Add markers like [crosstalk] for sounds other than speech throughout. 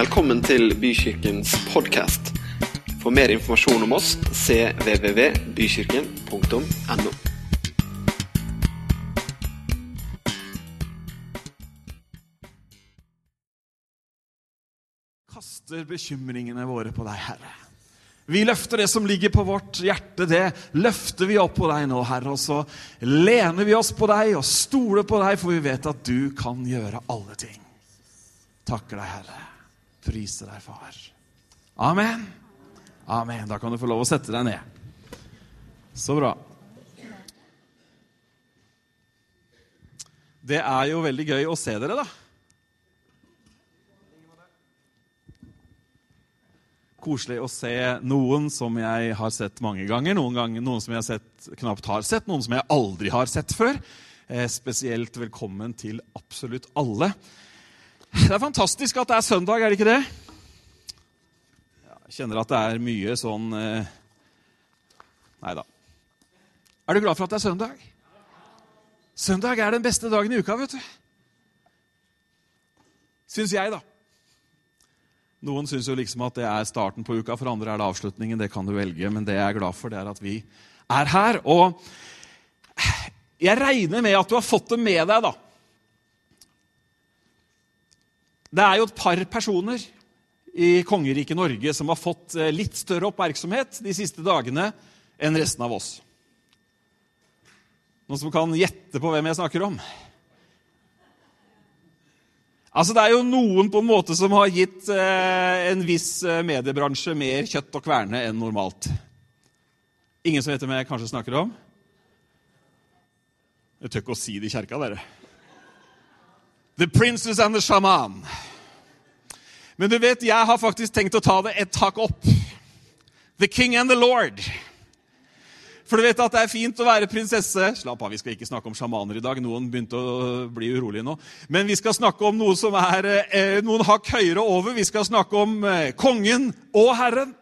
Velkommen til Bykirkens podkast. For mer informasjon om oss cvvvbykirken.no. kaster bekymringene våre på deg, Herre. Vi løfter det som ligger på vårt hjerte, det løfter vi opp på deg nå, Herre. Og så lener vi oss på deg og stoler på deg, for vi vet at du kan gjøre alle ting. Takker deg, Herre. Priser deg, Far. Amen. Amen. Da kan du få lov å sette deg ned. Så bra. Det er jo veldig gøy å se dere, da. Koselig å se noen som jeg har sett mange ganger, noen, ganger, noen som jeg sett, knapt har sett, noen som jeg aldri har sett før. Eh, spesielt velkommen til absolutt alle. Det er fantastisk at det er søndag, er det ikke det? Jeg kjenner at det er mye sånn eh... Nei da. Er du glad for at det er søndag? Søndag er den beste dagen i uka, vet du. Syns jeg, da. Noen syns jo liksom at det er starten på uka, for andre er det avslutningen. Det kan du velge, men det jeg er glad for, det er at vi er her. Og jeg regner med at du har fått det med deg, da. Det er jo et par personer i kongeriket Norge som har fått eh, litt større oppmerksomhet de siste dagene enn resten av oss. Noen som kan gjette på hvem jeg snakker om? Altså, Det er jo noen på en måte som har gitt eh, en viss eh, mediebransje mer kjøtt og kverne enn normalt. Ingen som vet hvem jeg kanskje snakker om? Jeg tør ikke å si det i kjerka, dere. The Princess and the Shaman. Men du vet, jeg har faktisk tenkt å ta det et tak opp. The King and the Lord. For du vet at det er fint å være prinsesse. Slapp av, vi skal ikke snakke om sjamaner i dag. Noen begynte å bli urolige nå. Men vi skal snakke om noe som er eh, noen hakk høyere over. Vi skal snakke om eh, kongen og herren.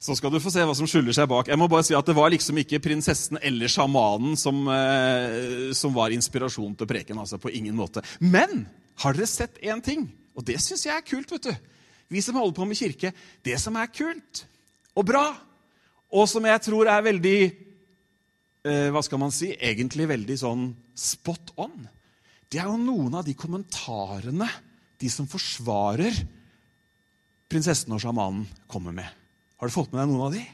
Så skal du få se hva som skjuler seg bak. Jeg må bare si at Det var liksom ikke prinsessen eller sjamanen som, eh, som var inspirasjon til preken. altså På ingen måte. Men har dere sett én ting? Og det syns jeg er kult. vet du. Vi som holder på med kirke. Det som er kult og bra, og som jeg tror er veldig eh, Hva skal man si? Egentlig veldig sånn spot on. Det er jo noen av de kommentarene de som forsvarer prinsessen og sjamanen, kommer med. Har du fått med deg noen av de?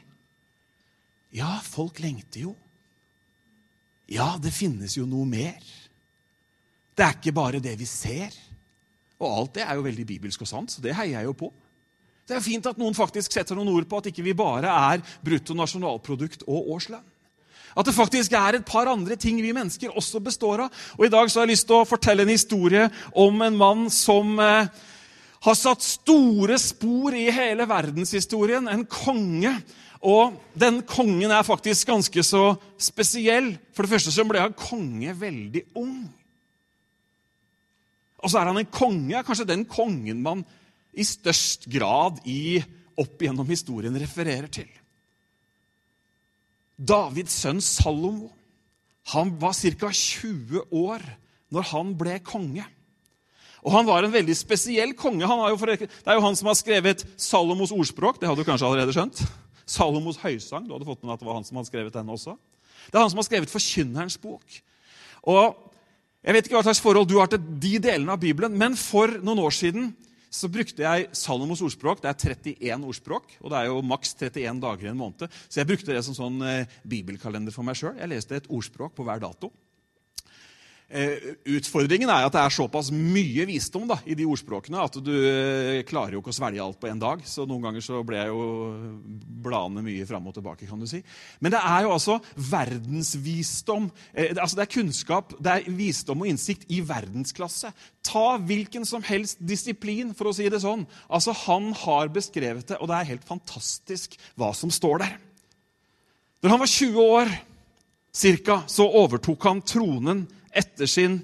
Ja, folk lengter jo. Ja, det finnes jo noe mer. Det er ikke bare det vi ser. Og alt det er jo veldig bibelsk og sant, så det heier jeg jo på. Det er fint at noen faktisk setter noen ord på at ikke vi bare er brutto nasjonalprodukt og årslønn. At det faktisk er et par andre ting vi mennesker også består av. Og I dag så har jeg lyst til å fortelle en historie om en mann som eh, har satt store spor i hele verdenshistorien. En konge. Og den kongen er faktisk ganske så spesiell. For det første så ble han konge veldig ung. Og så er han en konge, kanskje den kongen man i størst grad i, opp gjennom historien refererer til. Davids sønn Salomo han var ca. 20 år når han ble konge. Og Han var en veldig spesiell konge. For, det er jo han som har skrevet Salomos ordspråk. Det hadde du kanskje allerede skjønt. Salomos høysang. Du hadde fått med at det var han som hadde skrevet den også. Det er han som har skrevet Forkynnerens bok. Og Jeg vet ikke hva slags forhold du har til de delene av Bibelen, men for noen år siden så brukte jeg Salomos ordspråk. Det er 31 ordspråk, og det er jo maks 31 dager i en måned. Så jeg brukte det som sånn eh, bibelkalender for meg sjøl. Jeg leste et ordspråk på hver dato. Eh, utfordringen er at det er såpass mye visdom da, i de ordspråkene at du eh, klarer jo ikke å svelge alt på én dag. Så noen ganger så ble jeg jo bladene mye fram og tilbake. kan du si. Men det er jo altså verdensvisdom. Eh, altså Det er kunnskap, det er visdom og innsikt i verdensklasse. Ta hvilken som helst disiplin, for å si det sånn. Altså Han har beskrevet det, og det er helt fantastisk hva som står der. Når han var 20 år, cirka, så overtok han tronen etter sin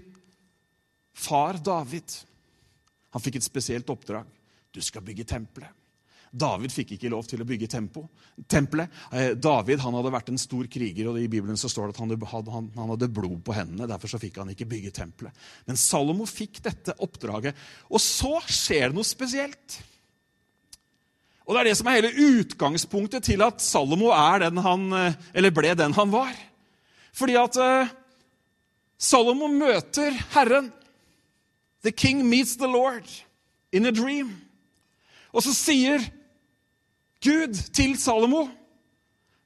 far David. Han fikk et spesielt oppdrag. Du skal bygge tempelet. David fikk ikke lov til å bygge tempo, tempelet. Eh, David han hadde vært en stor kriger, og i Bibelen så står det at han han, han hadde blod på hendene. Derfor så fikk han ikke bygge tempelet. Men Salomo fikk dette oppdraget. Og så skjer det noe spesielt. Og Det er det som er hele utgangspunktet til at Salomo er den han, eh, eller ble den han var. Fordi at uh, Salomo møter Herren. The king meets the Lord in a dream. Og så sier Gud til Salomo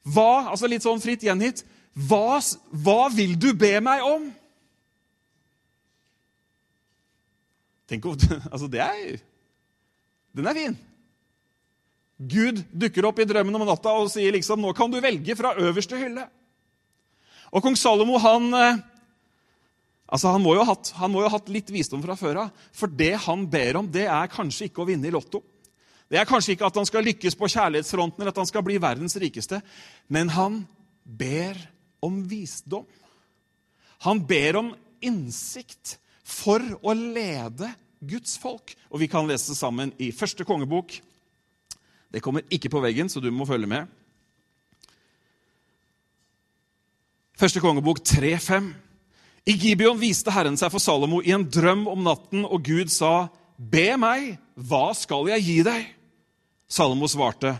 hva, altså litt sånn fritt gjengitt hva, hva vil du be meg om? Tenk om, [laughs] altså det er, Den er fin. Gud dukker opp i drømmen om natta og sier liksom, nå kan du velge fra øverste hylle. Og kong Salomo han, eh, altså han, må jo ha hatt, litt visdom fra før av. For det han ber om, det er kanskje ikke å vinne i Lotto. Det er kanskje ikke at han skal lykkes på kjærlighetsfronten eller at han skal bli verdens rikeste. Men han ber om visdom. Han ber om innsikt for å lede Guds folk. Og vi kan lese sammen i første kongebok. Det kommer ikke på veggen, så du må følge med. Første kongebok 3.5. I Gibeon viste Herren seg for Salomo i en drøm om natten, og Gud sa, Be meg, hva skal jeg gi deg? Salomo svarte,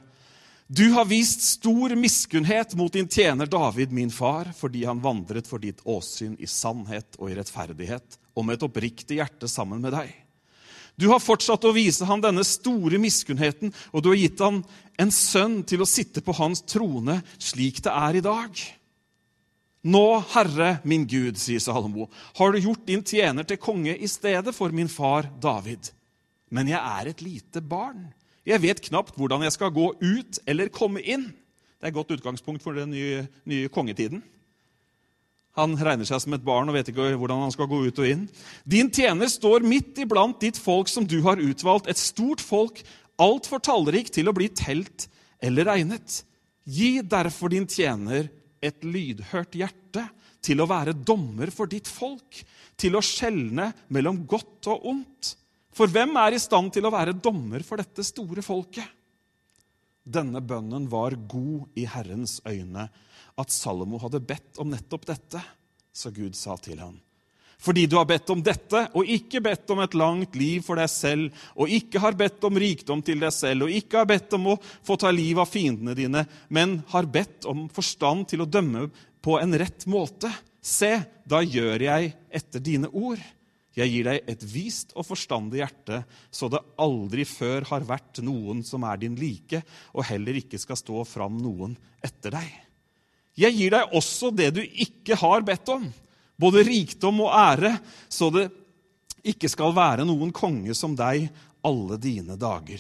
Du har vist stor miskunnhet mot din tjener David, min far, fordi han vandret for ditt åsyn i sannhet og i rettferdighet, og med et oppriktig hjerte sammen med deg. Du har fortsatt å vise ham denne store miskunnheten, og du har gitt ham en sønn til å sitte på hans trone, slik det er i dag. Nå, Herre min Gud, sier Salomo, har du gjort din tjener til konge i stedet for min far David. Men jeg er et lite barn jeg vet knapt hvordan jeg skal gå ut eller komme inn. Det er et godt utgangspunkt for den nye, nye kongetiden. Han regner seg som et barn og vet ikke hvordan han skal gå ut og inn. Din tjener står midt iblant ditt folk som du har utvalgt, et stort folk, altfor tallrikt til å bli telt eller regnet. Gi derfor din tjener et lydhørt hjerte til å være dommer for ditt folk, til å skjelne mellom godt og ondt. For hvem er i stand til å være dommer for dette store folket? Denne bønnen var god i Herrens øyne, at Salomo hadde bedt om nettopp dette. Så Gud sa til ham, fordi du har bedt om dette, og ikke bedt om et langt liv for deg selv, og ikke har bedt om rikdom til deg selv, og ikke har bedt om å få ta liv av fiendene dine, men har bedt om forstand til å dømme på en rett måte, se, da gjør jeg etter dine ord. Jeg gir deg et vist og forstandig hjerte, så det aldri før har vært noen som er din like, og heller ikke skal stå fram noen etter deg. Jeg gir deg også det du ikke har bedt om, både rikdom og ære, så det ikke skal være noen konge som deg alle dine dager.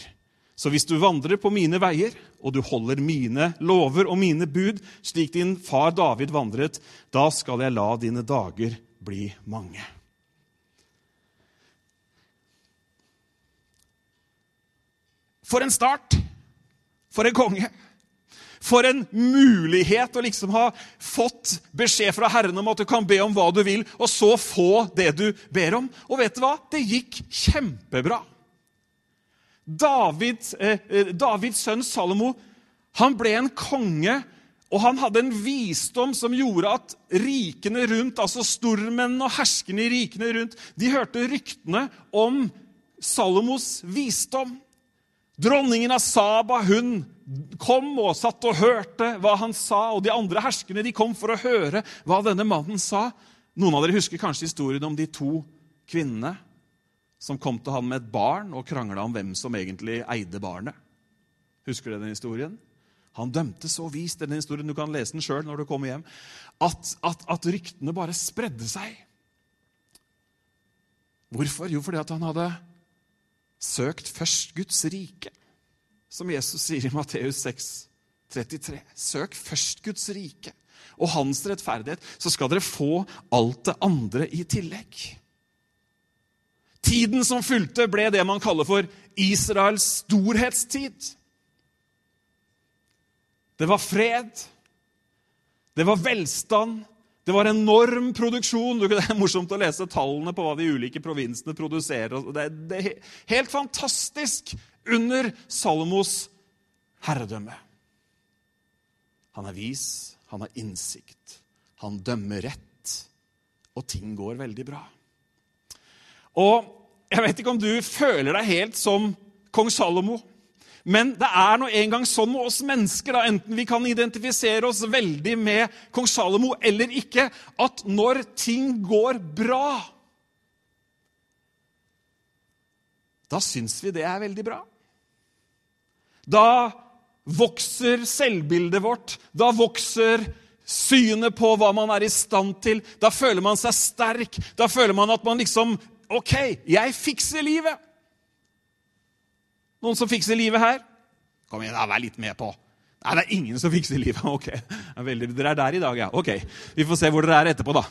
Så hvis du vandrer på mine veier, og du holder mine lover og mine bud, slik din far David vandret, da skal jeg la dine dager bli mange. For en start! For en konge! For en mulighet å liksom ha fått beskjed fra Herren om at du kan be om hva du vil, og så få det du ber om. Og vet du hva? Det gikk kjempebra. David, eh, eh Davids sønn Salomo han ble en konge, og han hadde en visdom som gjorde at rikene rundt, altså stormennene og herskerne i rikene rundt, de hørte ryktene om Salomos visdom. Dronningen av Saba hun kom og satt og hørte hva han sa, og de andre herskerne de kom for å høre hva denne mannen sa. Noen av dere husker kanskje historien om de to kvinnene som kom til han med et barn og krangla om hvem som egentlig eide barnet. Husker dere den historien? Han dømte så vist denne historien, du kan lese den sjøl når du kommer hjem, at, at, at, ryktene bare spredde seg. Hvorfor? Jo, fordi han hadde Søkt først Guds rike, som Jesus sier i Matteus 6, 33. Søk først Guds rike og hans rettferdighet, så skal dere få alt det andre i tillegg. Tiden som fulgte, ble det man kaller for Israels storhetstid. Det var fred, det var velstand, det var enorm produksjon. Det er morsomt å lese tallene på hva de ulike provinsene produserer. Det er, helt fantastisk under Salomos herredømme. Han er vis, han har innsikt, han dømmer rett, og ting går veldig bra. Og jeg vet ikke om du føler deg helt som kong Salomo. Men det er nå engang sånn med oss mennesker, da, enten vi kan identifisere oss veldig med kong Salomo eller ikke, at når ting går bra Da syns vi det er veldig bra. Da vokser selvbildet vårt. Da vokser synet på hva man er i stand til. Da føler man seg sterk. Da føler man at man liksom OK, jeg fikser livet. Noen som fikser livet her? Kom igjen, da, vær litt med på. Nei, det er ingen som fikser livet. [laughs] Ok, veldig, Dere er der i dag, ja. Ok, Vi får se hvor dere er etterpå, da.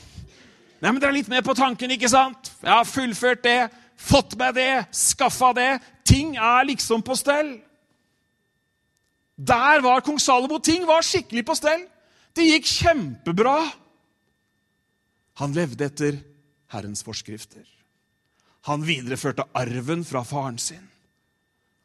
Nei, men Dere er litt med på tanken, ikke sant? Jeg har fullført det, fått meg det, skaffa det. Ting er liksom på stell. Der var kong Salomo. Ting var skikkelig på stell. Det gikk kjempebra. Han levde etter Herrens forskrifter. Han videreførte arven fra faren sin.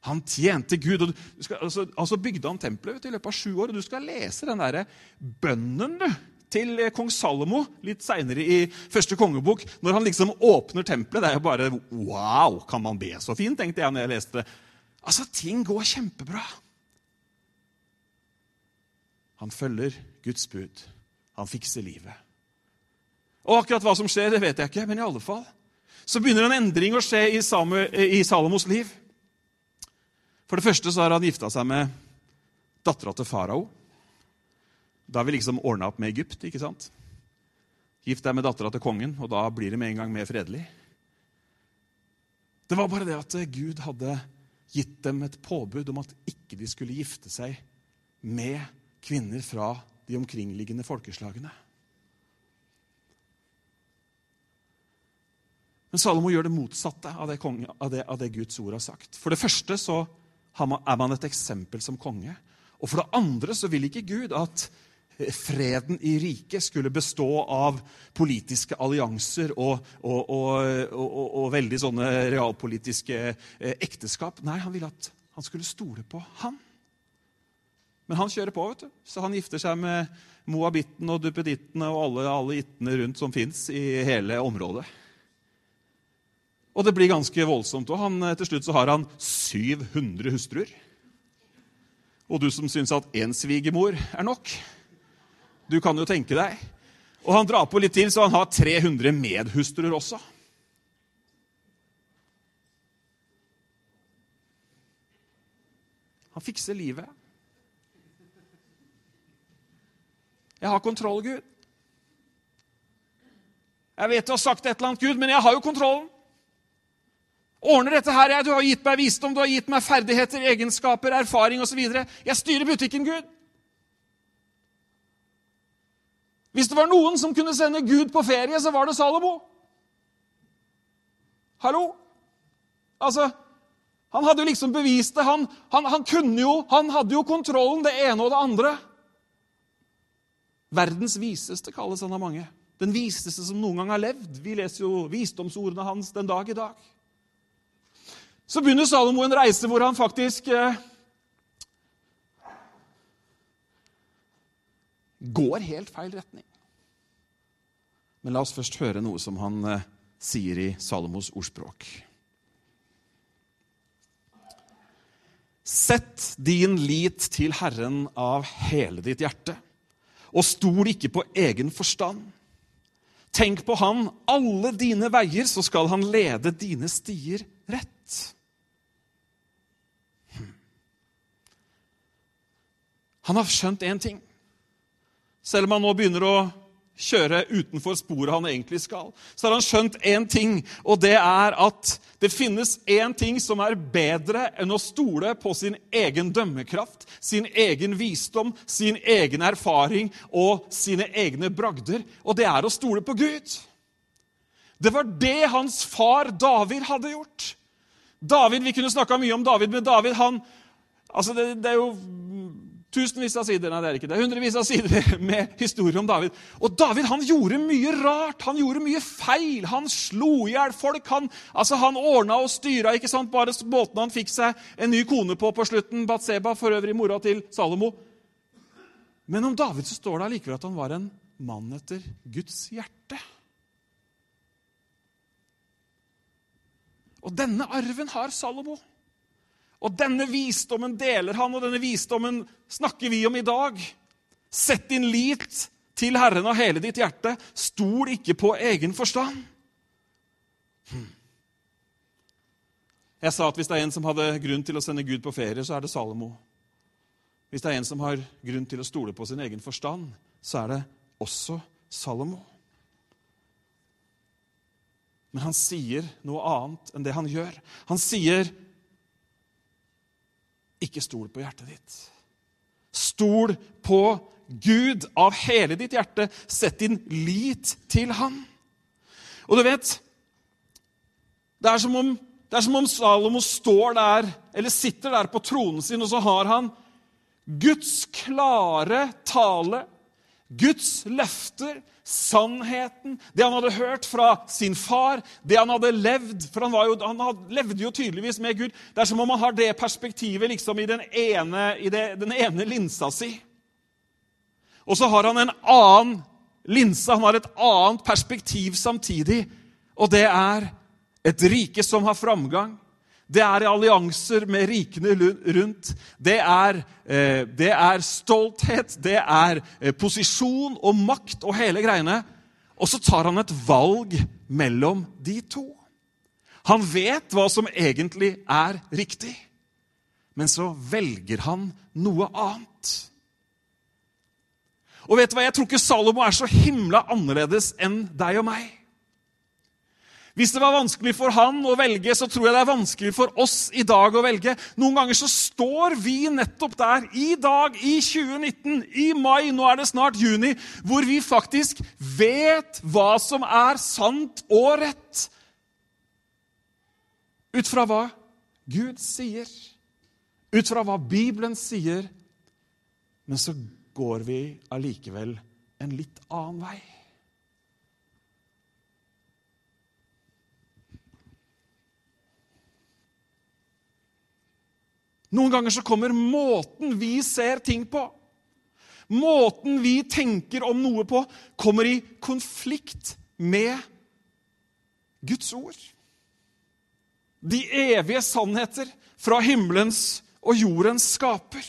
Han tjente Gud. og skal, altså, altså, bygde han tempelet i løpet av sju år. og Du skal lese den der bønnen du, til kong Salomo litt seinere i første kongebok. Når han liksom åpner tempelet. Det er jo bare Wow! Kan man be så fint? tenkte jeg når jeg leste det. Altså, ting går kjempebra. Han følger Guds bud. Han fikser livet. Og akkurat hva som skjer, det vet jeg ikke, men i alle fall så begynner en endring å skje i, i Salomos liv. For det første så har han gifta seg med dattera til farao. Da har vi liksom ordna opp med Egypt. ikke sant? Gift deg med dattera til kongen, og da blir det med en gang mer fredelig. Det var bare det at Gud hadde gitt dem et påbud om at ikke de skulle gifte seg med kvinner fra de omkringliggende folkeslagene. Men Salomo gjør det motsatte av det, konge, av det, av det Guds ord har sagt. For det første så er man et eksempel som konge. Og for det andre så vil ikke Gud at freden i riket skulle bestå av politiske allianser og, og, og, og veldig sånne realpolitiske eh, ekteskap. Nei, han ville at han skulle stole på han. Men han kjører på, vet du. Så han gifter seg med moabitten og duppedittene og alle, alle ittene rundt som fins i hele området. Og det blir ganske voldsomt. Og eh, til slutt så har han 700 hustruer. Og du som syns at én svigermor er nok, du kan jo tenke deg. Og han drar på litt til, så han har 300 medhustruer også. Han fikser livet. Jeg har kontroll, Gud. Jeg vet du har sagt et eller annet, Gud, men jeg har jo kontrollen ordner dette her. Du har gitt meg visdom, du har gitt meg ferdigheter, egenskaper, erfaring osv. Jeg styrer butikken, Gud. Hvis det var noen som kunne sende Gud på ferie, så var det Salomo. Hallo? Altså, Han hadde jo liksom bevist det. Han, han, han, kunne jo, han hadde jo kontrollen, det ene og det andre. Verdens viseste kalles han av mange. Den viseste som noen gang har levd. Vi leser jo visdomsordene hans den dag i dag. Så begynner Salomo en reise hvor han faktisk eh, går helt feil retning. Men la oss først høre noe som han eh, sier i Salomos ordspråk. Sett din lit til Herren av hele ditt hjerte, og stol ikke på egen forstand. Tenk på Han alle dine veier, så skal Han lede dine stier rett. Han har skjønt én ting. Selv om han nå begynner å kjøre utenfor sporet han egentlig skal, så har han skjønt én ting, og det er at det finnes én ting som er bedre enn å stole på sin egen dømmekraft, sin egen visdom, sin egen erfaring og sine egne bragder, og det er å stole på Gud. Det var det hans far David hadde gjort. David, Vi kunne snakka mye om David, men David han, altså det, det er jo Tusenvis av sider nei, det er ikke det, hundrevis av sider [laughs] med historier om David. Og David han gjorde mye rart. Han gjorde mye feil. Han slo i hjel folk. Han, altså, han ordna og styra. ikke sant? Bare måten han fikk seg en ny kone på på slutten. Batseba, for øvrig mora til Salomo. Men om David så står det allikevel at han var en mann etter Guds hjerte. Og denne arven har Salomo. Og denne visdommen deler han, og denne visdommen snakker vi om i dag. Sett din lit til Herren av hele ditt hjerte. Stol ikke på egen forstand. Hm. Jeg sa at hvis det er en som hadde grunn til å sende Gud på ferie, så er det Salomo. Hvis det er en som har grunn til å stole på sin egen forstand, så er det også Salomo. Men han sier noe annet enn det han gjør. Han sier ikke stol på hjertet ditt. Stol på Gud av hele ditt hjerte. Sett din lit til Han. Og du vet Det er som om, er som om Salomo står der, eller sitter der på tronen sin, og så har han Guds klare tale, Guds løfter, sannheten, det han hadde hørt fra sin far, det han hadde levd For han, jo, han hadde, levde jo tydeligvis med Gud. Det er som om han har det perspektivet liksom i den ene, i det, den ene linsa si. Og så har han en annen linse, han har et annet perspektiv samtidig. Og det er et rike som har framgang. Det er allianser med rikene rundt. Det er, eh, det er stolthet, det er eh, posisjon og makt og hele greiene. Og så tar han et valg mellom de to. Han vet hva som egentlig er riktig, men så velger han noe annet. Og vet du hva? Jeg tror ikke Salomo er så himla annerledes enn deg og meg. Hvis det var vanskelig for han å velge, så tror jeg det er vanskelig for oss i dag å velge. Noen ganger så står vi nettopp der, i dag, i 2019, i mai, nå er det snart juni, hvor vi faktisk vet hva som er sant og rett. Ut fra hva Gud sier, ut fra hva Bibelen sier. Men så går vi allikevel en litt annen vei. Noen ganger så kommer måten vi ser ting på, måten vi tenker om noe på, kommer i konflikt med Guds ord. De evige sannheter fra himmelens og jordens skaper.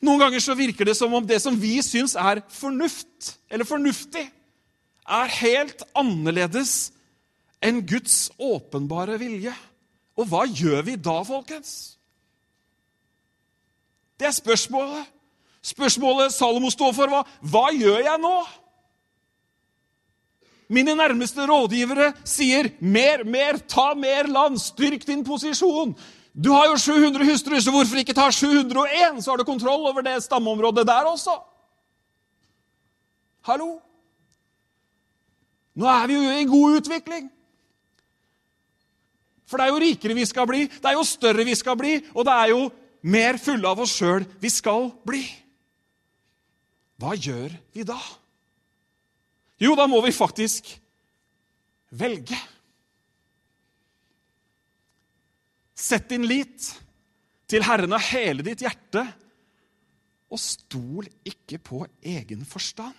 Noen ganger så virker det som om det som vi syns er fornuft, eller fornuftig, er helt annerledes enn Guds åpenbare vilje. Og hva gjør vi da, folkens? Det er spørsmålet. Spørsmålet Salomo står for, var hva gjør jeg nå? Mine nærmeste rådgivere sier mer, mer, ta mer land, styrk din posisjon. Du har jo 700 hustruer, så hvorfor ikke ta 701? Så har du kontroll over det stammeområdet der også. Hallo? Nå er vi jo i god utvikling. For det er jo rikere vi skal bli, det er jo større vi skal bli, og det er jo mer fulle av oss sjøl vi skal bli. Hva gjør vi da? Jo, da må vi faktisk velge. Sett din lit til Herren av hele ditt hjerte, og stol ikke på egen forstand.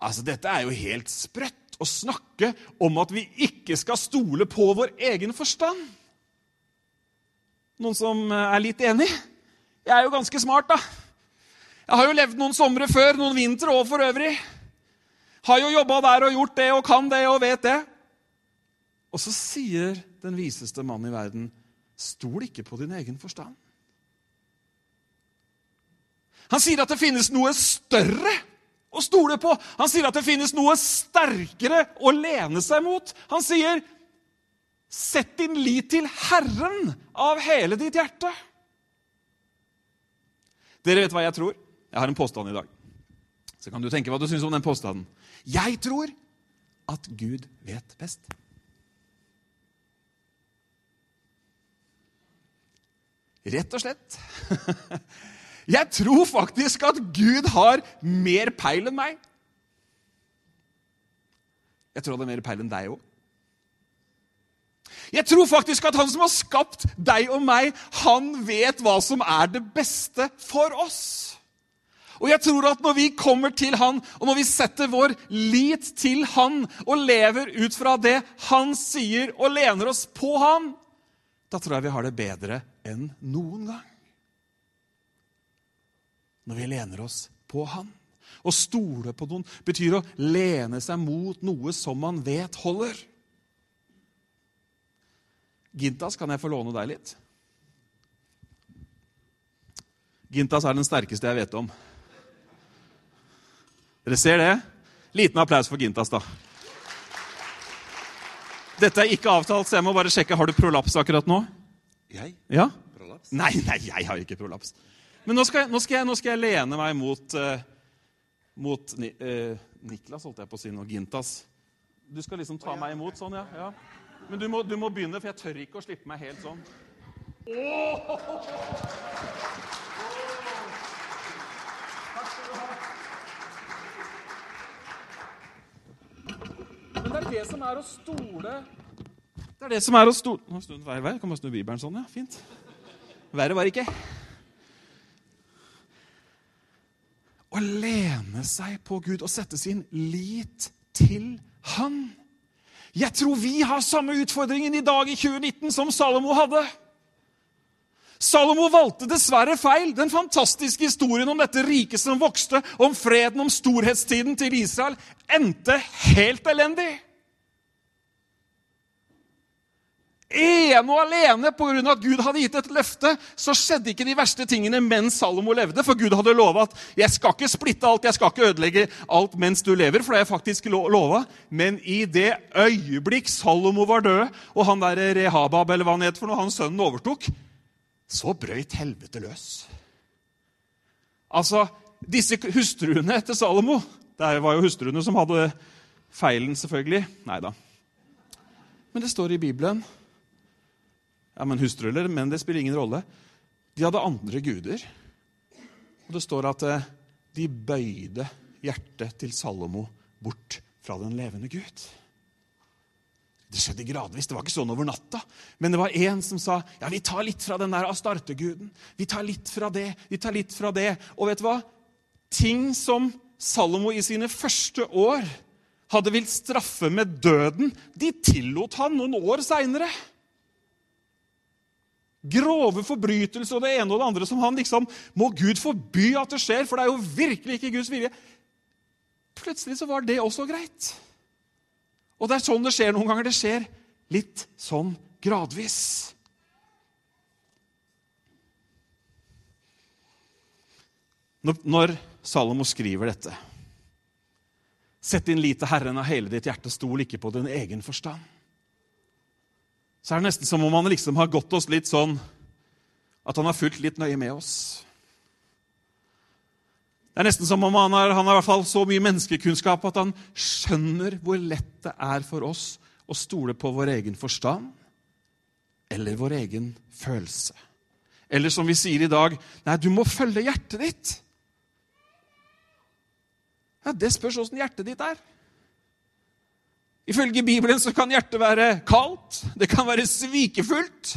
Altså, Dette er jo helt sprøtt å snakke om at vi ikke skal stole på vår egen forstand. Noen som eh, er litt enig? Jeg er jo ganske smart, da. Jeg har jo levd noen somre før, noen vintre òg for øvrig. Har jo jobba der og gjort det og kan det og vet det. Og så sier den viseste mannen i verden, stol ikke på din egen forstand. Han sier at det finnes noe større å stole på. Han sier at det finnes noe sterkere å lene seg mot. Han sier, 'Sett din lit til Herren av hele ditt hjerte'. Dere vet hva jeg tror? Jeg har en påstand i dag. Så kan du tenke hva du syns om den påstanden. Jeg tror at Gud vet best. Rett og slett. [laughs] Jeg tror faktisk at Gud har mer peil enn meg. Jeg tror han har mer peil enn deg òg. Jeg tror faktisk at han som har skapt deg og meg, han vet hva som er det beste for oss. Og jeg tror at når vi kommer til han, og når vi setter vår lit til han og lever ut fra det han sier, og lener oss på han, da tror jeg vi har det bedre enn noen gang. Når vi lener oss på han. Å stole på noen betyr å lene seg mot noe som man vet holder. Gintas, kan jeg få låne deg litt? Gintas er den sterkeste jeg vet om. Dere ser det? Liten applaus for Gintas, da. Dette er ikke avtalt, så jeg må bare sjekke. Har du prolaps akkurat nå? Jeg? Ja? Prolaps? Nei, nei, jeg har ikke prolaps. Men nå skal jeg, nå skal jeg, nå skal jeg lene meg mot, uh, mot Ni, uh, Niklas, holdt jeg på å si nå. Gintas. Du skal liksom ta meg imot sånn, ja? ja. Men du må, du må begynne, for jeg tør ikke å slippe meg helt sånn. Men det er det som er å stole Det er det som er å stole Nå snudde den feil vei. Kan man snu Bibelen sånn, ja. Fint. Verre var det ikke. Å lene seg på Gud og sette sin lit til Han. Jeg tror vi har samme utfordringen i dag i 2019 som Salomo hadde. Salomo valgte dessverre feil. Den fantastiske historien om dette riket som vokste, om freden, om storhetstiden til Israel, endte helt elendig. Ene og alene pga. at Gud hadde gitt et løfte, så skjedde ikke de verste tingene mens Salomo levde. For Gud hadde lova at 'jeg skal ikke splitte alt, jeg skal ikke ødelegge alt mens du lever'. For det er faktisk lova. Men i det øyeblikk Salomo var død, og han der Rehabab eller hva han het for noe, han sønnen overtok, så brøyt helvete løs. Altså, disse hustruene til Salomo Det var jo hustruene som hadde feilen, selvfølgelig. Nei da. Men det står i Bibelen ja, men hustru eller menn, det spiller ingen rolle. De hadde andre guder. Og det står at eh, de bøyde hjertet til Salomo bort fra den levende Gud. Det skjedde gradvis. Det var ikke sånn over natta. Men det var en som sa ja, vi tar litt fra den der Astarte-guden. Vi tar litt fra det, vi tar litt fra det. Og vet du hva? Ting som Salomo i sine første år hadde vilt straffe med døden, de tillot han noen år seinere grove forbrytelser og det ene og det andre som han liksom Må Gud forby at det skjer, for det er jo virkelig ikke Guds vilje. Plutselig så var det også greit. Og det er sånn det skjer noen ganger. Det skjer litt sånn gradvis. Når Salomo skriver dette Sett din lit til Herren av hele ditt hjerte, stol ikke på din egen forstand så er det nesten som om han liksom har gått oss litt sånn At han har fulgt litt nøye med oss. Det er nesten som om han har, han har i hvert fall så mye menneskekunnskap at han skjønner hvor lett det er for oss å stole på vår egen forstand eller vår egen følelse. Eller som vi sier i dag Nei, du må følge hjertet ditt. Ja, Det spørs åssen hjertet ditt er. Ifølge Bibelen så kan hjertet være kaldt, det kan være svikefullt,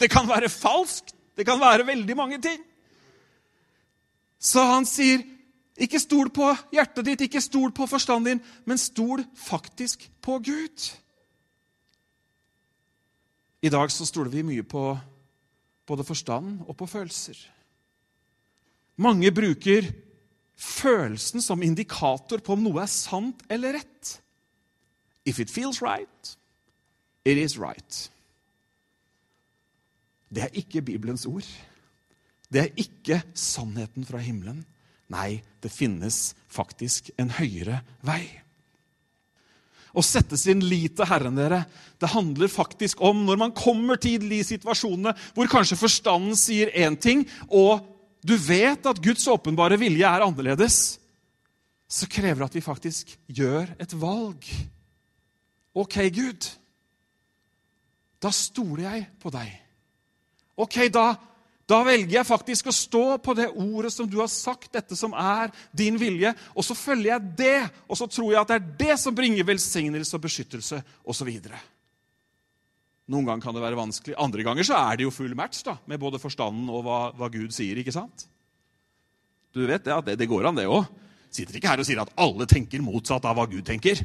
det kan være falskt, det kan være veldig mange ting. Så han sier, ikke stol på hjertet ditt, ikke stol på forstanden din, men stol faktisk på Gud. I dag så stoler vi mye på både forstand og på følelser. Mange bruker følelsen som indikator på om noe er sant eller rett. If it feels right, it is right. Det er ikke Bibelens ord. Det er ikke sannheten fra himmelen. Nei, det finnes faktisk en høyere vei. Å sette sin lit til Herren, dere, det handler faktisk om når man kommer til de situasjonene hvor kanskje forstanden sier én ting, og du vet at Guds åpenbare vilje er annerledes, så krever det at vi faktisk gjør et valg. Ok, Gud, da stoler jeg på deg. Ok, da, Da velger jeg faktisk å stå på det ordet som du har sagt, dette som er din vilje, og så følger jeg det. Og så tror jeg at det er det som bringer velsignelse og beskyttelse osv. Noen ganger kan det være vanskelig. Andre ganger så er det jo full match da, med både forstanden og hva, hva Gud sier. ikke sant? Du vet det, det, det går an, det òg. Sitter ikke her og sier at alle tenker motsatt av hva Gud tenker.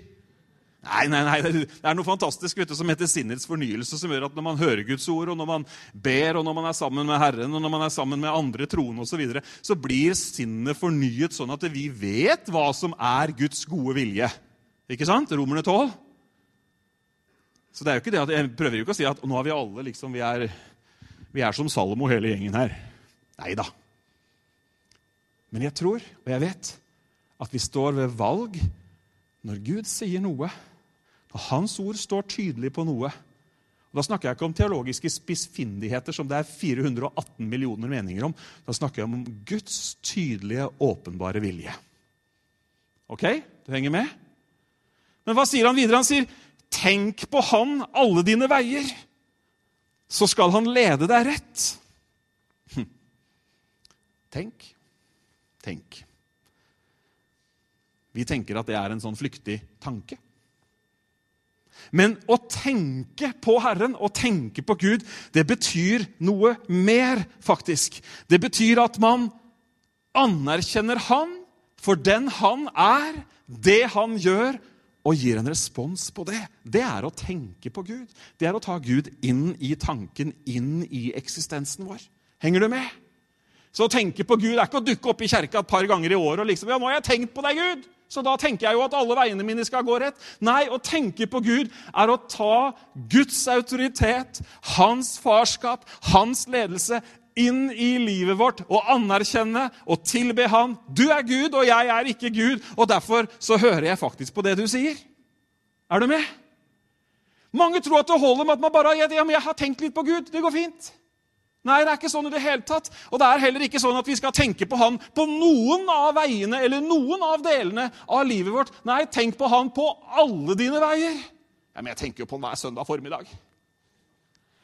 Nei, nei, nei, Det er noe fantastisk vet du, som heter sinnets fornyelse, som gjør at når man hører Guds ord, og når man ber, og når man er sammen med Herren, og når man er sammen med andre troende osv., så, videre, så blir sinnet fornyet sånn at vi vet hva som er Guds gode vilje. Ikke sant? Romerne 12. Så det er jo ikke det at, Jeg prøver jo ikke å si at nå er vi alle liksom, vi er, vi er som Salomo, hele gjengen her. Nei da. Men jeg tror, og jeg vet, at vi står ved valg når Gud sier noe, Hans ord står tydelig på noe. Og Da snakker jeg ikke om teologiske spissfindigheter som det er 418 millioner meninger om. Da snakker jeg om Guds tydelige, åpenbare vilje. Ok? Du henger med? Men hva sier han videre? Han sier Tenk på Han alle dine veier, så skal Han lede deg rett. Hm. Tenk, tenk. Vi tenker at det er en sånn flyktig tanke. Men å tenke på Herren og tenke på Gud, det betyr noe mer, faktisk. Det betyr at man anerkjenner Han for den Han er, det Han gjør, og gir en respons på det. Det er å tenke på Gud. Det er å ta Gud inn i tanken, inn i eksistensen vår. Henger du med? Så å tenke på Gud er ikke å dukke opp i kjerka et par ganger i året og liksom Ja, nå har jeg tenkt på deg, Gud! Så da tenker jeg jo at alle veiene mine skal gå rett. Nei, å tenke på Gud er å ta Guds autoritet, hans farskap, hans ledelse inn i livet vårt og anerkjenne og tilbe Han. Du er Gud, og jeg er ikke Gud, og derfor så hører jeg faktisk på det du sier. Er du med? Mange tror at det holder med at man bare ja, men jeg har tenkt litt på Gud. Det går fint. Nei, det er ikke sånn i det hele tatt. Og det er heller ikke sånn at vi skal tenke på Han på noen av veiene eller noen av delene av livet vårt. Nei, tenk på Han på alle dine veier. Ja, men jeg tenker jo på Han hver søndag formiddag.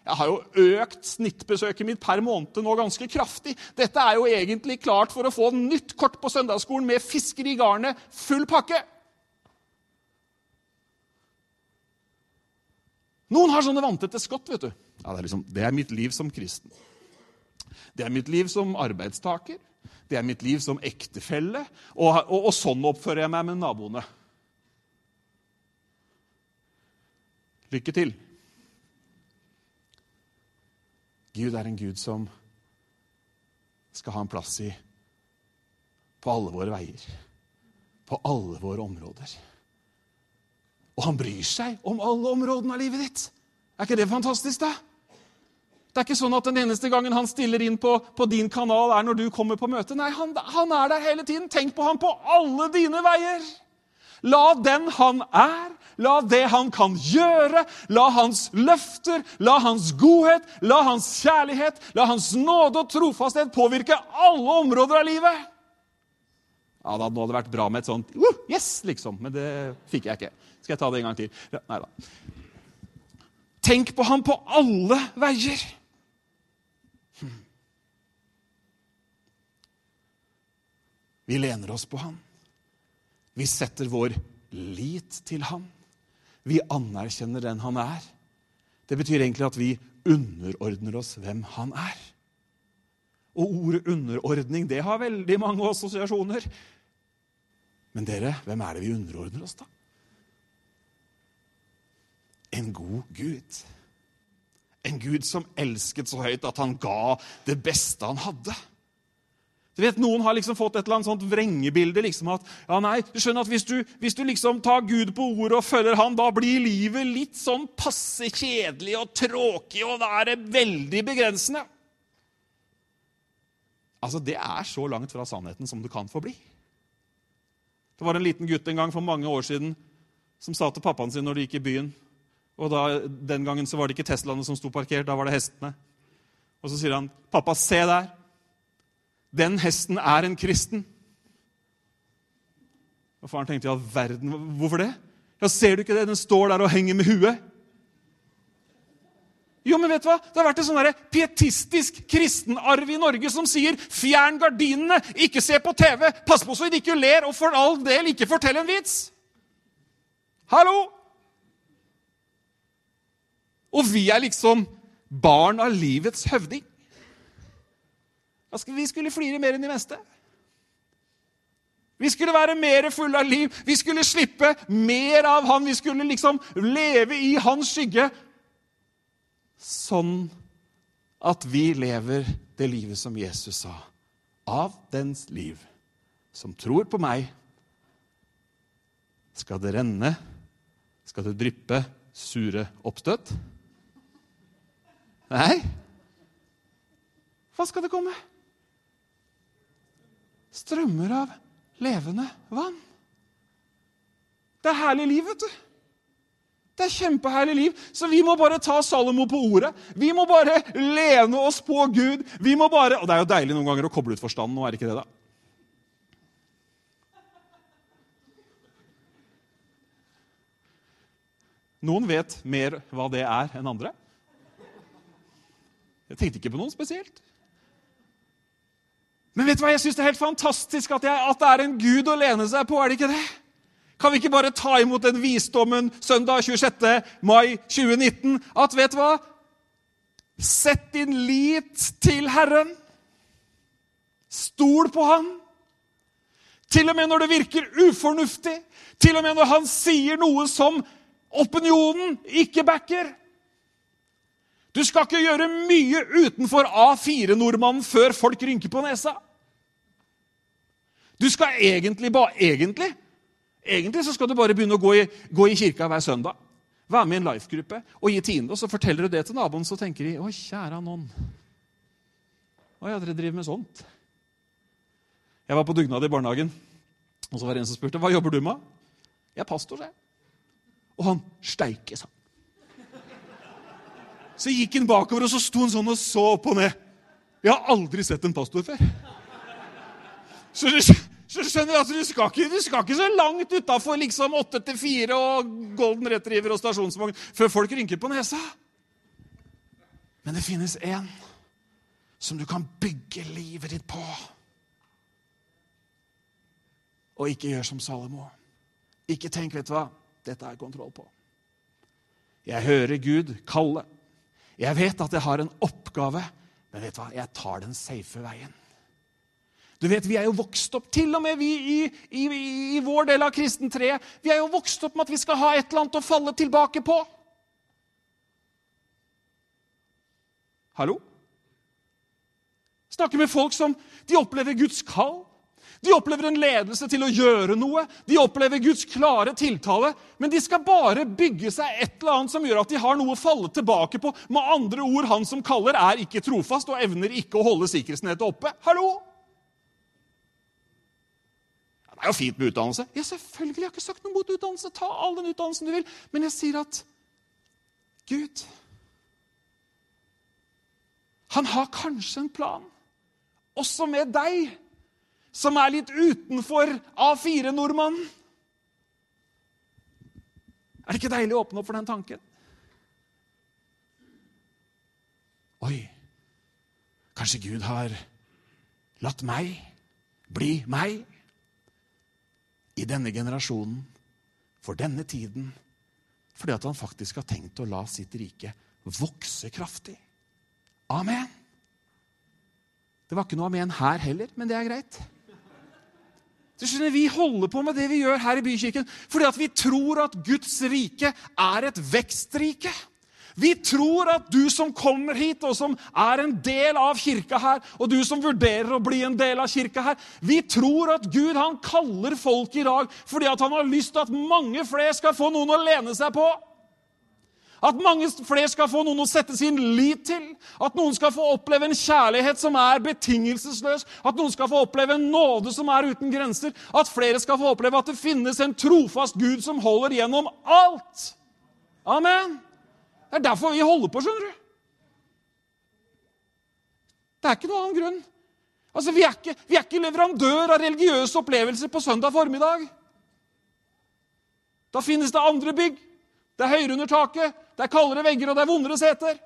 Jeg har jo økt snittbesøket mitt per måned nå ganske kraftig. Dette er jo egentlig klart for å få nytt kort på søndagsskolen med fisker i garnet, full pakke. Noen har sånne vanntette skott. vet du. Ja, det, er liksom, det er mitt liv som kristen. Det er mitt liv som arbeidstaker. Det er mitt liv som ektefelle. Og, og, og sånn oppfører jeg meg med naboene. Lykke til. Gud er en Gud som skal ha en plass i på alle våre veier, på alle våre områder. Og han bryr seg om alle områdene av livet ditt. Er ikke det fantastisk, da? Det er ikke sånn at den eneste gangen han stiller inn på, på din kanal, er når du kommer på møte. Nei, han, han er der hele tiden. Tenk på ham på alle dine veier. La den han er, la det han kan gjøre, la hans løfter, la hans godhet, la hans kjærlighet, la hans nåde og trofasthet påvirke alle områder av livet. Ja, da hadde det vært bra med et sånt uh, Yes! liksom. Men det fikk jeg ikke. Skal jeg ta det en gang til? Ja, nei da. Tenk på ham på alle veier. Hm. Vi lener oss på ham. Vi setter vår lit til han. Vi anerkjenner den han er. Det betyr egentlig at vi underordner oss hvem han er. Og ordet underordning det har veldig mange assosiasjoner. Men dere, hvem er det vi underordner oss, da? En god Gud. En Gud som elsket så høyt at han ga det beste han hadde. Du vet, Noen har liksom fått et eller annet sånt vrengebilde. liksom at, ja nei, du skjønner at Hvis du, hvis du liksom tar Gud på ordet og følger han, da blir livet litt sånn passe kjedelig og tråkig, og da er det veldig begrensende. Altså, Det er så langt fra sannheten som du kan få bli. Det var en liten gutt en gang for mange år siden som sa til pappaen sin når de gikk i byen og da, Den gangen så var det ikke Teslaene som sto parkert, da var det hestene. Og så sier han, 'Pappa, se der.' Den hesten er en kristen. Og faren tenkte 'Ja, verden, hvorfor det? Ja, Ser du ikke det? Den står der og henger med huet. Jo, men vet du hva? Det har vært en sånn pietistisk kristenarv i Norge som sier 'fjern gardinene, ikke se på TV', pass på så de ikke ler, og for all del ikke fortell en vits. Hallo? Og vi er liksom barn av livets høvding. Vi skulle flire mer enn de meste. Vi skulle være mer fulle av liv. Vi skulle slippe mer av han. Vi skulle liksom leve i hans skygge sånn at vi lever det livet som Jesus sa. Av dens liv som tror på meg, skal det renne, skal det dryppe sure oppstøt? Nei. Hva skal det komme? Strømmer av levende vann. Det er herlig liv, vet du. Det er kjempeherlig liv, så vi må bare ta Salomo på ordet. Vi må bare lene oss på Gud. Vi må bare, Og det er jo deilig noen ganger å koble ut forstanden nå, er det ikke det, da? Noen vet mer hva det er, enn andre. Jeg tenkte ikke på noen spesielt. Men vet du hva, jeg syns det er helt fantastisk at, jeg, at det er en Gud å lene seg på. er det ikke det? Kan vi ikke bare ta imot den visdommen søndag 26. mai 2019? At vet du hva? Sett din lit til Herren. Stol på Han. Til og med når det virker ufornuftig. Til og med når han sier noe som opinionen ikke backer. Du skal ikke gjøre mye utenfor A4-nordmannen før folk rynker på nesa. Du skal egentlig, bare egentlig Egentlig så skal du bare begynne å gå i, gå i kirka hver søndag. Være med i en life-gruppe og gi tiende. Og så forteller du det til naboen, så tenker de 'Å, kjære noen'. Å ja, dere driver med sånt. Jeg var på dugnad i barnehagen, og så var det en som spurte 'Hva jobber du med?' 'Jeg er pastor', sa jeg. Og han 'Steike', sa Så gikk han bakover, og så sto han sånn og så opp og ned. Jeg har aldri sett en pastor før. Så det, så skjønner at du skal ikke, du skal ikke så langt utafor liksom 8 til 4 og Golden Retriever og stasjonsvogn før folk rynker på nesa. Men det finnes én som du kan bygge livet ditt på. Og ikke gjør som Salomo. Ikke tenk, vet du hva, dette er kontroll på. Jeg hører Gud kalle. Jeg vet at jeg har en oppgave, men vet du hva, jeg tar den safe veien. Du vet, Vi er jo vokst opp, til og med vi i, i, i vår del av kristentreet, vi er jo vokst opp med at vi skal ha et eller annet å falle tilbake på. Hallo? Snakker med folk som de opplever Guds kall. De opplever en ledelse til å gjøre noe. De opplever Guds klare tiltale. Men de skal bare bygge seg et eller annet som gjør at de har noe å falle tilbake på. Med andre ord, han som kaller, er ikke trofast og evner ikke å holde sikkerhetsnettet oppe. Hallo? Er jo fint med utdannelse. Ja, selvfølgelig. Jeg har ikke sagt noe mot utdannelse. Ta all den utdannelsen du vil. Men jeg sier at Gud Han har kanskje en plan, også med deg, som er litt utenfor A4-nordmannen. Er det ikke deilig å åpne opp for den tanken? Oi, kanskje Gud har latt meg bli meg? I denne generasjonen, for denne tiden, fordi at han faktisk har tenkt å la sitt rike vokse kraftig. Amen. Det var ikke noe amen her heller, men det er greit. Du skjønner, Vi holder på med det vi gjør her i bykirken fordi at vi tror at Guds rike er et vekstrike. Vi tror at du som kommer hit, og som er en del av kirka her, og du som vurderer å bli en del av kirka her, vi tror at Gud han kaller folk i dag fordi at han har lyst til at mange flere skal få noen å lene seg på. At mange flere skal få noen å sette sin lit til. At noen skal få oppleve en kjærlighet som er betingelsesløs. At noen skal få oppleve en nåde som er uten grenser. At flere skal få oppleve at det finnes en trofast Gud som holder gjennom alt. Amen. Det er derfor vi holder på, skjønner du. Det er ikke noen annen grunn. Altså, Vi er ikke, vi er ikke leverandør av religiøse opplevelser på søndag formiddag. Da finnes det andre bygg. Det er høyere under taket, det er kaldere vegger, og det er vondere seter.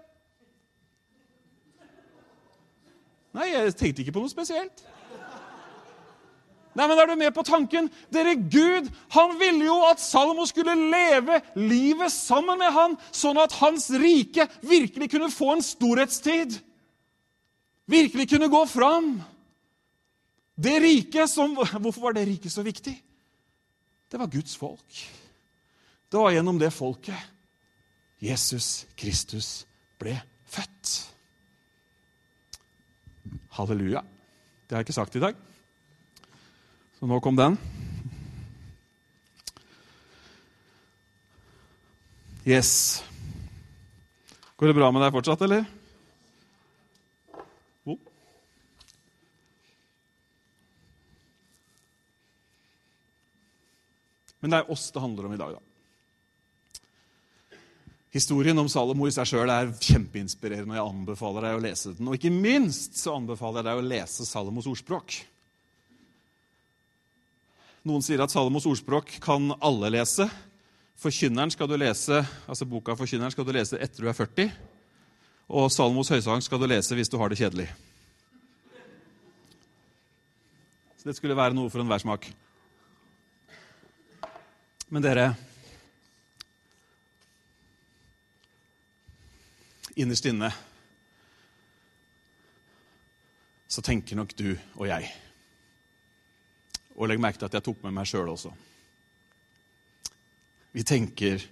Nei, jeg tenkte ikke på noe spesielt. Nei, men Er du med på tanken? Dere, Gud han ville jo at Salomo skulle leve livet sammen med han, sånn at hans rike virkelig kunne få en storhetstid. Virkelig kunne gå fram. Det riket som Hvorfor var det riket så viktig? Det var Guds folk. Det var gjennom det folket Jesus Kristus ble født. Halleluja. Det har jeg ikke sagt i dag. Så nå kom den. Yes. Går det bra med deg fortsatt, eller? Men det er oss det handler om i dag, da. Historien om Salomo i seg sjøl er kjempeinspirerende, og jeg anbefaler deg å lese den. Og ikke minst så anbefaler jeg deg å lese Salomos ordspråk. Noen sier at Salomos ordspråk kan alle lese. Forkynneren skal du lese, altså Boka Forkynneren skal du lese etter du er 40. Og Salomos høysang skal du lese hvis du har det kjedelig. Så det skulle være noe for enhver smak. Men dere Innerst inne så tenker nok du og jeg og legg merke til at jeg tok med meg sjøl også. Vi tenker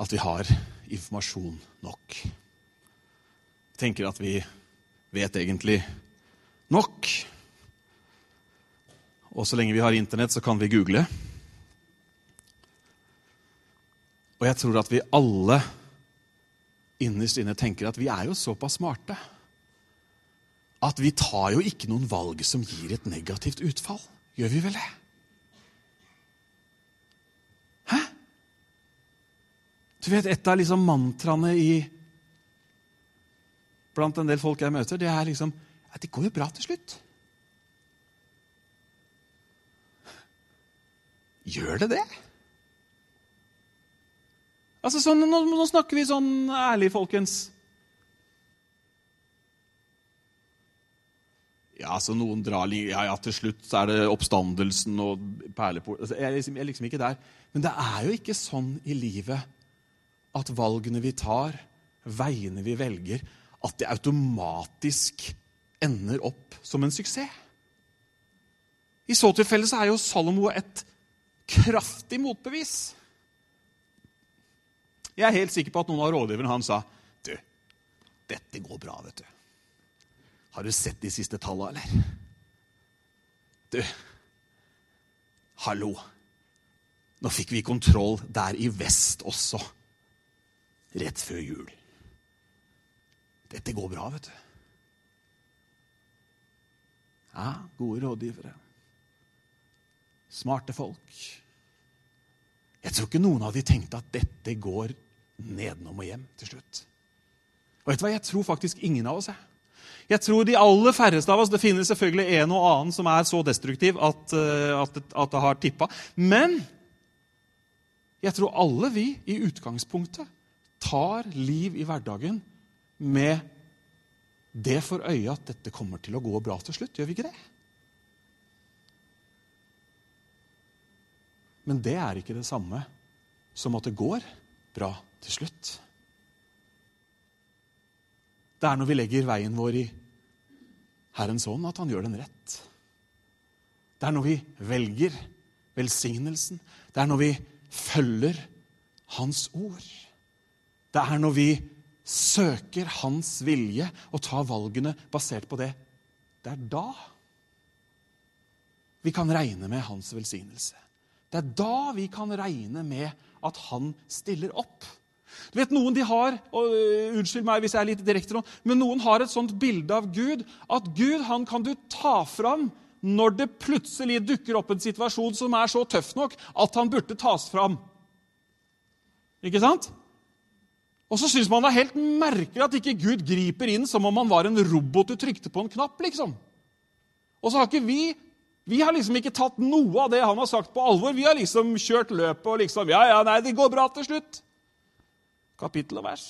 at vi har informasjon nok. Vi tenker at vi vet egentlig nok. Og så lenge vi har Internett, så kan vi google. Og jeg tror at vi alle innerst inne tenker at vi er jo såpass smarte at vi tar jo ikke noen valg som gir et negativt utfall. Gjør vi vel det? Hæ? Du vet, Et av liksom mantraene i blant en del folk jeg møter, det er liksom at det går jo bra til slutt. Gjør det det? Altså, sånn, nå, nå snakker vi sånn ærlig, folkens. Ja, så noen drar ja, ja, til slutt er det oppstandelsen og perlepor altså, jeg, er liksom, jeg er liksom ikke der. Men det er jo ikke sånn i livet at valgene vi tar, veiene vi velger, at det automatisk ender opp som en suksess. I så tilfelle så er jo Salomo et kraftig motbevis. Jeg er helt sikker på at noen av rådgiverne han sa du, dette går bra, vet du. Har du sett de siste tallene, eller? Du, hallo. Nå fikk vi kontroll der i vest også. Rett før jul. Dette går bra, vet du. Ja, gode rådgivere. Smarte folk. Jeg tror ikke noen av de tenkte at dette går nedenom og hjem til slutt. Og vet du hva? Jeg tror faktisk ingen av oss er. Jeg tror de aller færreste av oss Det finnes selvfølgelig en og annen som er så destruktiv at, eh, at, at det har tippa. Men jeg tror alle vi i utgangspunktet tar liv i hverdagen med det for øye at dette kommer til å gå bra til slutt. Gjør vi ikke det? Men det er ikke det samme som at det går bra til slutt. Det er når vi legger veien vår i Herrens hånd, at han gjør den rett. Det er når vi velger velsignelsen. Det er når vi følger Hans ord. Det er når vi søker Hans vilje og tar valgene basert på det. Det er da vi kan regne med Hans velsignelse. Det er da vi kan regne med at Han stiller opp. Du vet, Noen de har og uh, unnskyld meg hvis jeg er litt direkte nå, men noen har et sånt bilde av Gud at Gud han kan du ta fram når det plutselig dukker opp en situasjon som er så tøff nok at han burde tas fram. Ikke sant? Og så syns man det er helt merkelig at ikke Gud griper inn som om han var en robot du trykte på en knapp. liksom. Og så har ikke vi vi har liksom ikke tatt noe av det han har sagt, på alvor. Vi har liksom kjørt løpet og liksom Ja, ja, nei, det går bra til slutt kapittel og vers.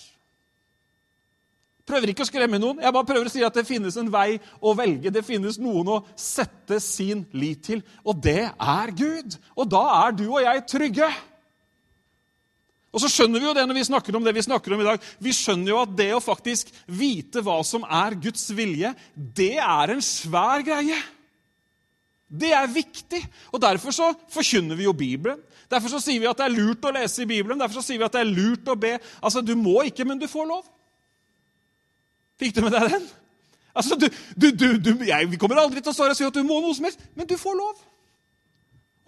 Prøver ikke å skremme noen. Jeg bare prøver å si at det finnes en vei å velge. Det finnes noen å sette sin lit til, og det er Gud. Og da er du og jeg trygge. Og så skjønner vi jo det når vi snakker om det vi snakker om i dag. Vi skjønner jo at det å faktisk vite hva som er Guds vilje, det er en svær greie. Det er viktig. Og Derfor så forkynner vi jo Bibelen. Derfor så sier vi at det er lurt å lese i Bibelen. Derfor så sier vi at det er lurt å be. Altså, Du må ikke, men du får lov. Fikk du med deg den? Altså, du, du, du, jeg, Vi kommer aldri til å stå og si at du må noe som helst, men du får lov.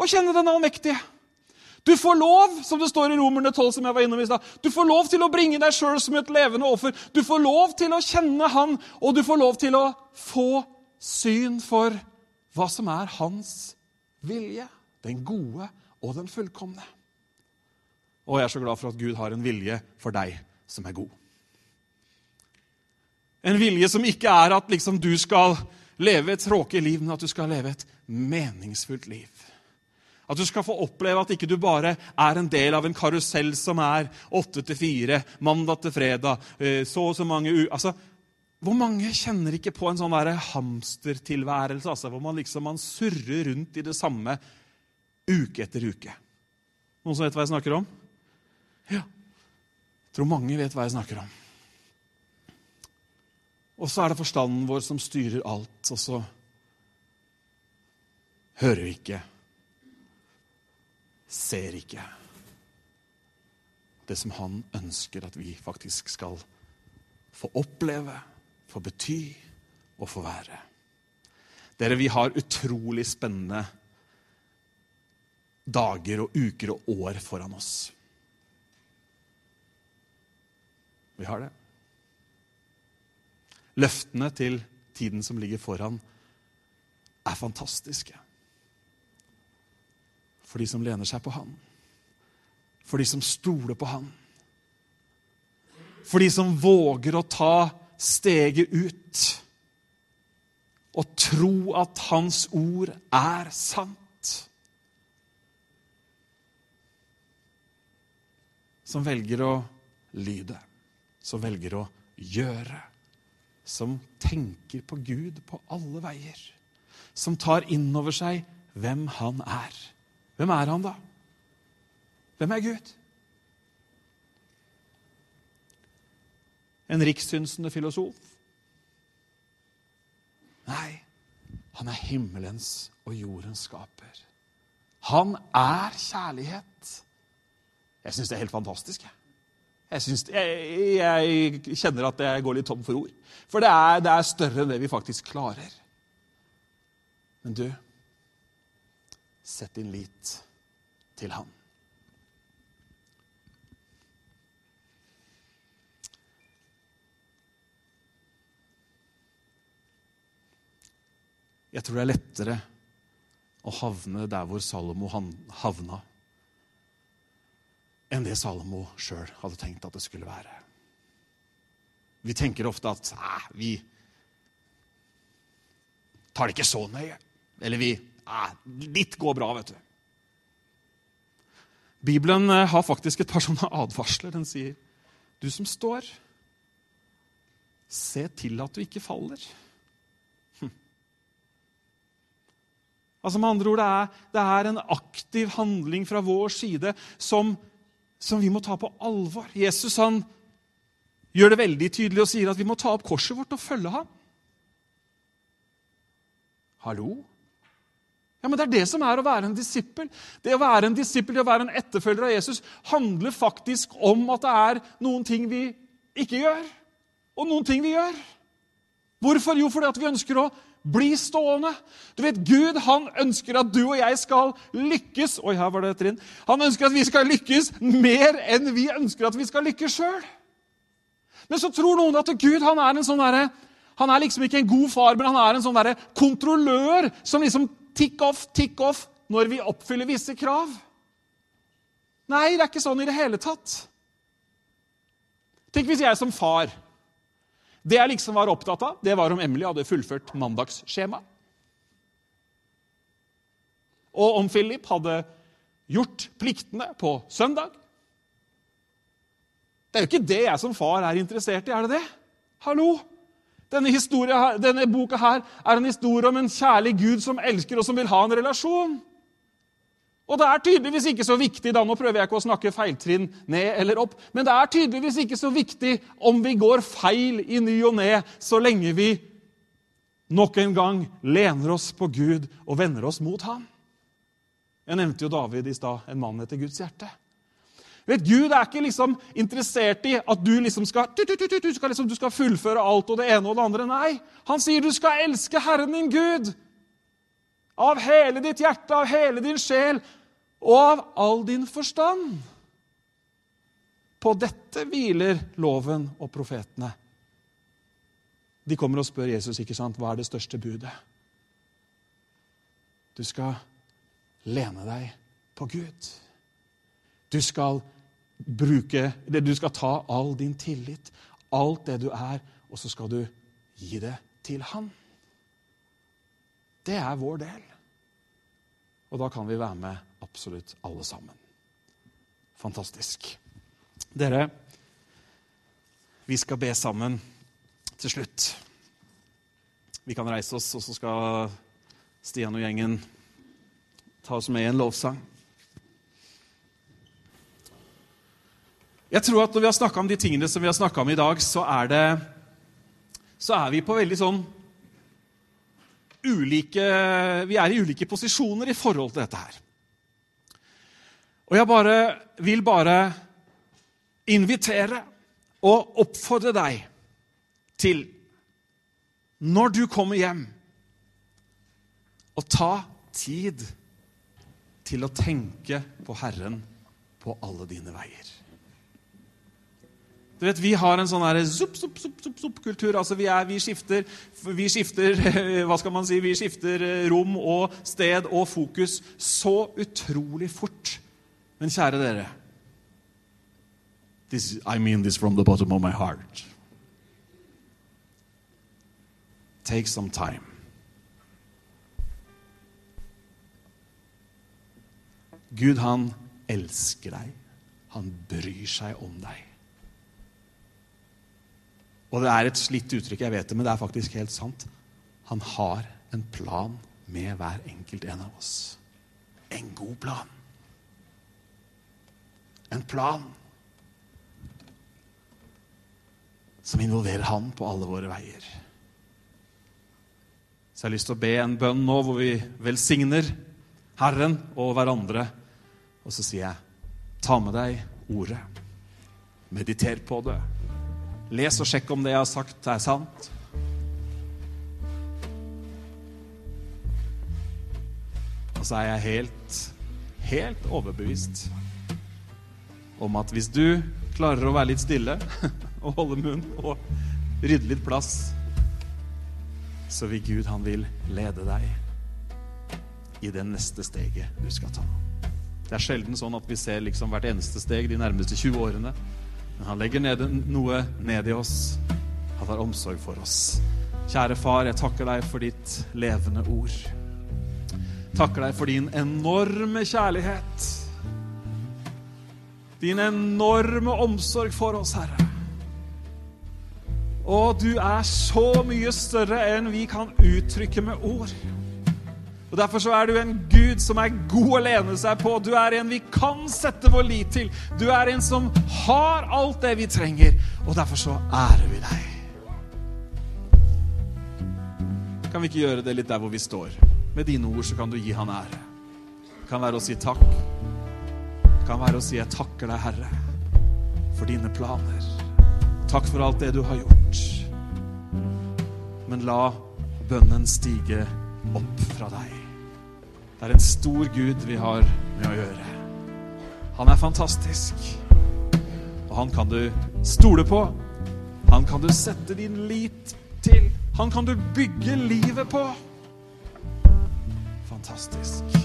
Å kjenne den allmektige. Du får lov, som det står i Romerne 12, som jeg var innom i stad, du får lov til å bringe deg sjøl som et levende offer. Du får lov til å kjenne Han, og du får lov til å få syn for hva som er Hans vilje. Den gode og den fullkomne. Og jeg er så glad for at Gud har en vilje for deg som er god. En vilje som ikke er at liksom du skal leve et tråkig liv, men at du skal leve et meningsfullt liv. At du skal få oppleve at ikke du bare er en del av en karusell som er åtte til fire, mandag til fredag, eh, så og så mange u... Altså, hvor mange kjenner ikke på en sånn hamstertilværelse, altså, hvor man liksom man surrer rundt i det samme uke etter uke? Noen som vet hva jeg snakker om? Ja. Jeg tror mange vet hva jeg snakker om. Og så er det forstanden vår som styrer alt, og så hører vi ikke, ser ikke det som han ønsker at vi faktisk skal få oppleve, få bety og få være. Dere, vi har utrolig spennende dager og uker og år foran oss. Vi har det. Løftene til tiden som ligger foran, er fantastiske. For de som lener seg på Han. For de som stoler på Han. For de som våger å ta steget ut og tro at Hans ord er sant. Som velger å lyde, som velger å gjøre som tenker på Gud på alle veier. Som tar inn over seg hvem han er. Hvem er han, da? Hvem er Gud? En rikssynsende filosof? Nei, han er himmelens og jordens skaper. Han er kjærlighet. Jeg syns det er helt fantastisk. jeg. Synes, jeg, jeg, kjenner at jeg går litt tom for ord. For det er, det er større enn det vi faktisk klarer. Men du, sett din lit til Han. Jeg tror det er lettere å havne der hvor Salomo havna enn det Salomo sjøl hadde tenkt at det skulle være. Vi tenker ofte at vi tar det ikke så nøye. Eller vi Litt går bra, vet du. Bibelen eh, har faktisk et par sånne [laughs] advarsler. Den sier, 'Du som står, se til at du ikke faller'. Hm. Altså Med andre ord, det er, det er en aktiv handling fra vår side som som vi må ta på alvor. Jesus han gjør det veldig tydelig og sier at vi må ta opp korset vårt og følge ham. Hallo? Ja, men Det er det som er å være en disippel. Det å være en disippel, det å være en etterfølger av Jesus, handler faktisk om at det er noen ting vi ikke gjør, og noen ting vi gjør. Hvorfor? Jo, fordi at vi ønsker å bli stående. Du vet, Gud han ønsker at du og jeg skal lykkes Oi, her var det et trinn. Han ønsker at vi skal lykkes mer enn vi ønsker at vi skal lykkes sjøl. Men så tror noen at Gud han er en sånn der, han er liksom ikke en god far, men han er en sånn der kontrollør som liksom tick off, tick off når vi oppfyller visse krav. Nei, det er ikke sånn i det hele tatt. Tenk hvis jeg som far det jeg liksom var opptatt av, det var om Emily hadde fullført mandagsskjema. Og om Philip hadde gjort pliktene på søndag. Det er jo ikke det jeg som far er interessert i. er det det? Hallo! Denne, her, denne boka her er en historie om en kjærlig Gud som elsker og som vil ha en relasjon. Og det er tydeligvis ikke så viktig da, Nå prøver jeg ikke å snakke feiltrinn ned eller opp, men det er tydeligvis ikke så viktig om vi går feil i ny og ne, så lenge vi nok en gang lener oss på Gud og vender oss mot ham. Jeg nevnte jo David i stad, en mann etter Guds hjerte. Vet, Gud er ikke liksom interessert i at du liksom skal, du, du, du, skal liksom, du skal fullføre alt og det ene og det andre. Nei, han sier du skal elske Herren din Gud. Av hele ditt hjerte, av hele din sjel og av all din forstand. På dette hviler loven og profetene. De kommer og spør Jesus ikke sant, hva er det største budet. Du skal lene deg på Gud. Du skal bruke Du skal ta all din tillit, alt det du er, og så skal du gi det til Han. Det er vår del. Og da kan vi være med absolutt alle sammen. Fantastisk. Dere, vi skal be sammen til slutt. Vi kan reise oss, og så skal Stian og gjengen ta oss med i en lovsang. Jeg tror at Når vi har snakka om de tingene som vi har snakka om i dag, så er, det, så er vi på veldig sånn ulike Vi er i ulike posisjoner i forhold til dette her. Og jeg bare, vil bare invitere og oppfordre deg til, når du kommer hjem, å ta tid til å tenke på Herren på alle dine veier. Du vet, Vi har en sånn zup-zup-zup-kultur. altså vi, vi, skifter, vi skifter [laughs] hva skal man si, vi skifter eh, rom og sted og fokus så utrolig fort. Men kjære dere this, I mean this from the bottom of my heart. Take some time. Gud, han elsker deg. Han bryr seg om deg. Og det er et slitt uttrykk, jeg vet det, men det er faktisk helt sant. Han har en plan med hver enkelt en av oss. En god plan. En plan som involverer han på alle våre veier. Så jeg har lyst til å be en bønn nå hvor vi velsigner Herren og hverandre. Og så sier jeg, ta med deg ordet. Mediter på det. Les og sjekk om det jeg har sagt, er sant. Og så er jeg helt, helt overbevist om at hvis du klarer å være litt stille [laughs] og holde munn og rydde litt plass, så vil Gud, han vil lede deg i det neste steget du skal ta. Det er sjelden sånn at vi ser liksom hvert eneste steg de nærmeste 20 årene. Men han legger ned noe ned i oss. Han har omsorg for oss. Kjære far, jeg takker deg for ditt levende ord. Takker deg for din enorme kjærlighet. Din enorme omsorg for oss, Herre. Og du er så mye større enn vi kan uttrykke med ord. Og Derfor så er du en Gud som er god å lene seg på. Du er en vi kan sette vår lit til. Du er en som har alt det vi trenger. Og derfor så ærer vi deg. Kan vi ikke gjøre det litt der hvor vi står? Med dine ord så kan du gi han ære. Det kan være å si takk. Det kan være å si 'Jeg takker deg, Herre, for dine planer'. Takk for alt det du har gjort. Men la bønnen stige opp fra deg. Det er en stor Gud vi har med å gjøre. Han er fantastisk. Og han kan du stole på. Han kan du sette din lit til. Han kan du bygge livet på. Fantastisk.